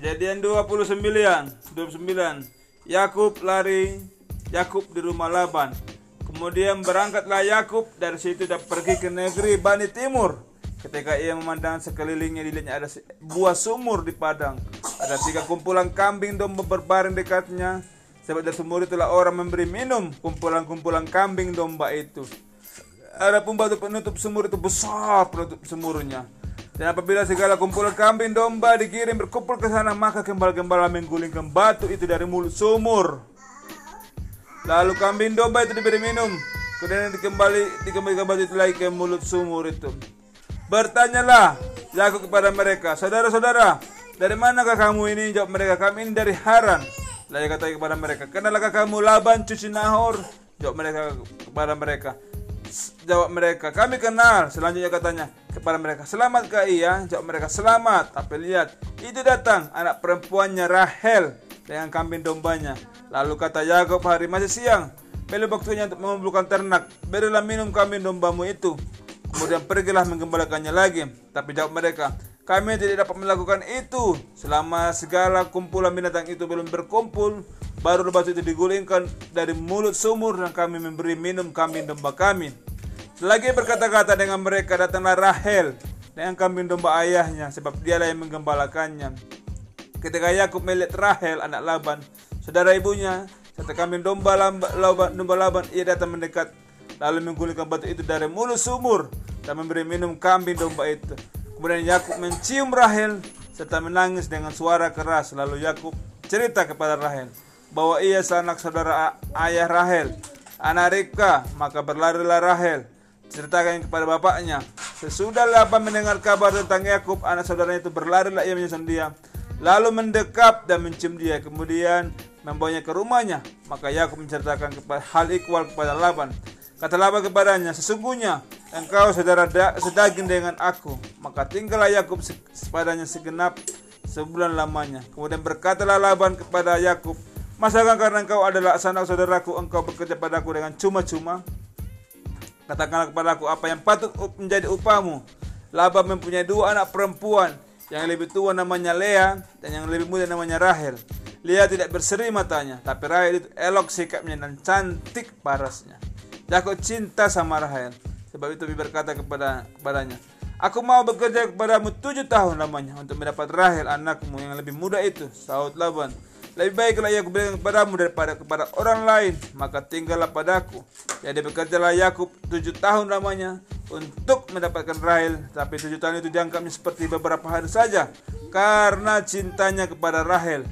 Kejadian 29 29 Yakub lari Yakub di rumah Laban. Kemudian berangkatlah Yakub dari situ dan pergi ke negeri Bani Timur. Ketika ia memandang sekelilingnya dilihatnya ada buah sumur di padang. Ada tiga kumpulan kambing domba berbaring dekatnya. Sebab dari sumur itulah orang memberi minum kumpulan-kumpulan kambing domba itu. Ada pun batu penutup sumur itu besar penutup sumurnya dan apabila segala kumpulan kambing domba dikirim berkumpul ke sana, maka gembala-gembala menggulingkan batu itu dari mulut sumur. Lalu kambing domba itu diberi minum, kemudian dikembali dikembalikan batu itu lagi ke mulut sumur itu. Bertanyalah Yakub kepada mereka, saudara-saudara, dari manakah kamu ini? Jawab mereka, kami ini dari Haran. Lalu kata kepada mereka, kenalkah kamu Laban cucu Nahor? Jawab mereka kepada mereka, Jawab mereka, kami kenal. Selanjutnya katanya kepada mereka, selamatkah ia? Jawab mereka, selamat. Tapi lihat, itu datang anak perempuannya Rahel dengan kambing dombanya. Lalu kata Yakob hari masih siang, belum waktunya untuk mengumpulkan ternak. Berilah minum kambing dombamu itu. Kemudian pergilah menggembalakannya lagi. Tapi jawab mereka, kami tidak dapat melakukan itu selama segala kumpulan binatang itu belum berkumpul. Baru batu itu digulingkan dari mulut sumur dan kami memberi minum kambing domba kami. Selagi berkata-kata dengan mereka datanglah Rahel dengan kambing domba ayahnya sebab dialah yang menggembalakannya. Ketika Yakub melihat Rahel anak Laban, saudara ibunya, serta kambing domba Laban, domba Laban, ia datang mendekat lalu menggulingkan batu itu dari mulut sumur dan memberi minum kambing domba itu. Kemudian Yakub mencium Rahel serta menangis dengan suara keras. Lalu Yakub cerita kepada Rahel bahwa ia sanak saudara ayah Rahel, anak Ribka, maka berlarilah Rahel. Ceritakan kepada bapaknya. Sesudah Laban mendengar kabar tentang Yakub, anak saudaranya itu berlarilah ia menyusun dia. Lalu mendekap dan mencium dia. Kemudian membawanya ke rumahnya. Maka Yakub menceritakan kepada hal ikhwal kepada Laban. Kata Laban kepadanya, sesungguhnya engkau saudara da, sedaging dengan aku. Maka tinggallah Yakub sepadanya segenap sebulan lamanya. Kemudian berkatalah Laban kepada Yakub, Masakan karena engkau adalah sanak saudaraku, engkau bekerja padaku dengan cuma-cuma? Katakanlah kepada aku apa yang patut menjadi upamu. Laban mempunyai dua anak perempuan, yang lebih tua namanya Lea dan yang lebih muda namanya Rahel. Lea tidak berseri matanya, tapi Rahel itu elok sikapnya dan cantik parasnya. Yakub cinta sama Rahel, sebab itu berkata kepada kepadanya, Aku mau bekerja kepadamu tujuh tahun lamanya untuk mendapat Rahel anakmu yang lebih muda itu. Saud Laban, lebih baiklah ia kuberikan kepadamu daripada kepada orang lain, maka tinggallah padaku. Jadi bekerjalah Yakub tujuh tahun lamanya untuk mendapatkan Rahel, tapi tujuh tahun itu dianggapnya seperti beberapa hari saja karena cintanya kepada Rahel.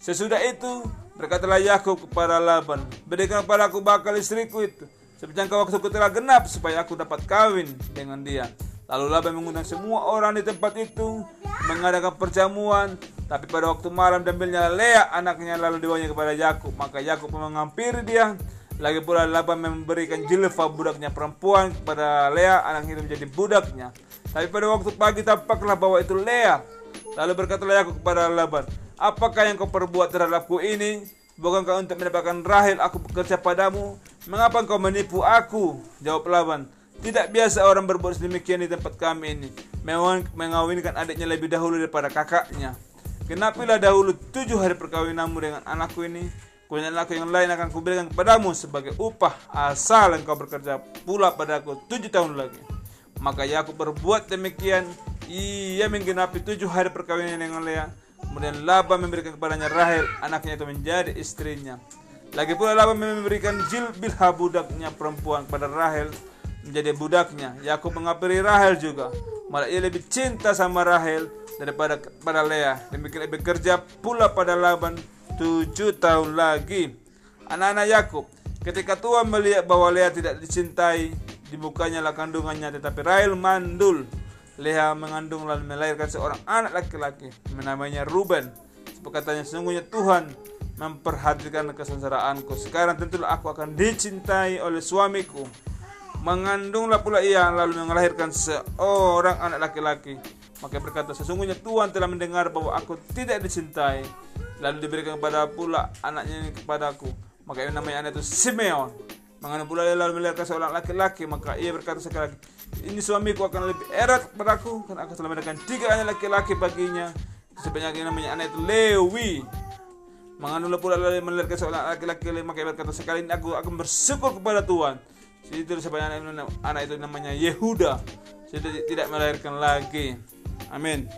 Sesudah itu berkatalah Yakub kepada Laban, berikan padaku bakal istriku itu, sebab waktuku telah genap supaya aku dapat kawin dengan dia. Lalu Laban mengundang semua orang di tempat itu mengadakan perjamuan tapi pada waktu malam diambilnya Lea anaknya lalu dibawanya kepada Yakub. Maka Yakub menghampiri dia. Lagi pula Laban memberikan jilfa budaknya perempuan kepada Lea anak itu menjadi budaknya. Tapi pada waktu pagi tampaklah bahwa itu Lea. Lalu berkatalah Yakub kepada Laban, Apakah yang kau perbuat terhadapku ini? Bukankah untuk mendapatkan Rahel aku bekerja padamu? Mengapa kau menipu aku? Jawab Laban, tidak biasa orang berbuat sedemikian di tempat kami ini. Mengawinkan adiknya lebih dahulu daripada kakaknya. Kenapilah dahulu tujuh hari perkawinanmu dengan anakku ini? Kemudian anakku yang lain akan kuberikan kepadamu sebagai upah Asal engkau bekerja pula padaku tujuh tahun lagi. Maka Yakub berbuat demikian. Ia menggenapi tujuh hari perkawinan dengan Lea Kemudian Laban memberikan kepadanya Rahel Anaknya itu menjadi istrinya. Lagi pula Laban memberikan Jilbilha budaknya perempuan kepada Rahel Menjadi budaknya. Yakub mengapiri Rahel juga. Malah ia lebih cinta sama Rahel daripada pada Lea. Demikian bekerja pula pada Laban tujuh tahun lagi. Anak-anak Yakub, ketika Tuhan melihat bahwa Lea tidak dicintai, dibukanya lah kandungannya, tetapi Rahel mandul. Lea mengandung lalu melahirkan seorang anak laki-laki, namanya Ruben. Katanya sesungguhnya Tuhan memperhatikan kesengsaraanku. Sekarang tentulah aku akan dicintai oleh suamiku. Mengandunglah pula ia lalu melahirkan seorang anak laki-laki. Maka berkata, sesungguhnya Tuhan telah mendengar bahwa aku tidak dicintai. Lalu diberikan kepada pula anaknya ini kepadaku. Maka ini namanya anak itu Simeon. Mengandung pula lalu melahirkan seorang laki-laki. Maka ia berkata sekali lagi, ini suamiku akan lebih erat kepadaku. Karena aku telah mendengarkan tiga anak laki-laki baginya. sebanyak yang namanya anak itu Lewi Mengandunglah pula lalu melahirkan seorang laki-laki maka kata sekali ini aku akan bersyukur kepada Tuhan. Jadi itu sebanyak anak itu namanya Yehuda. Jadi tidak melahirkan lagi. Amén.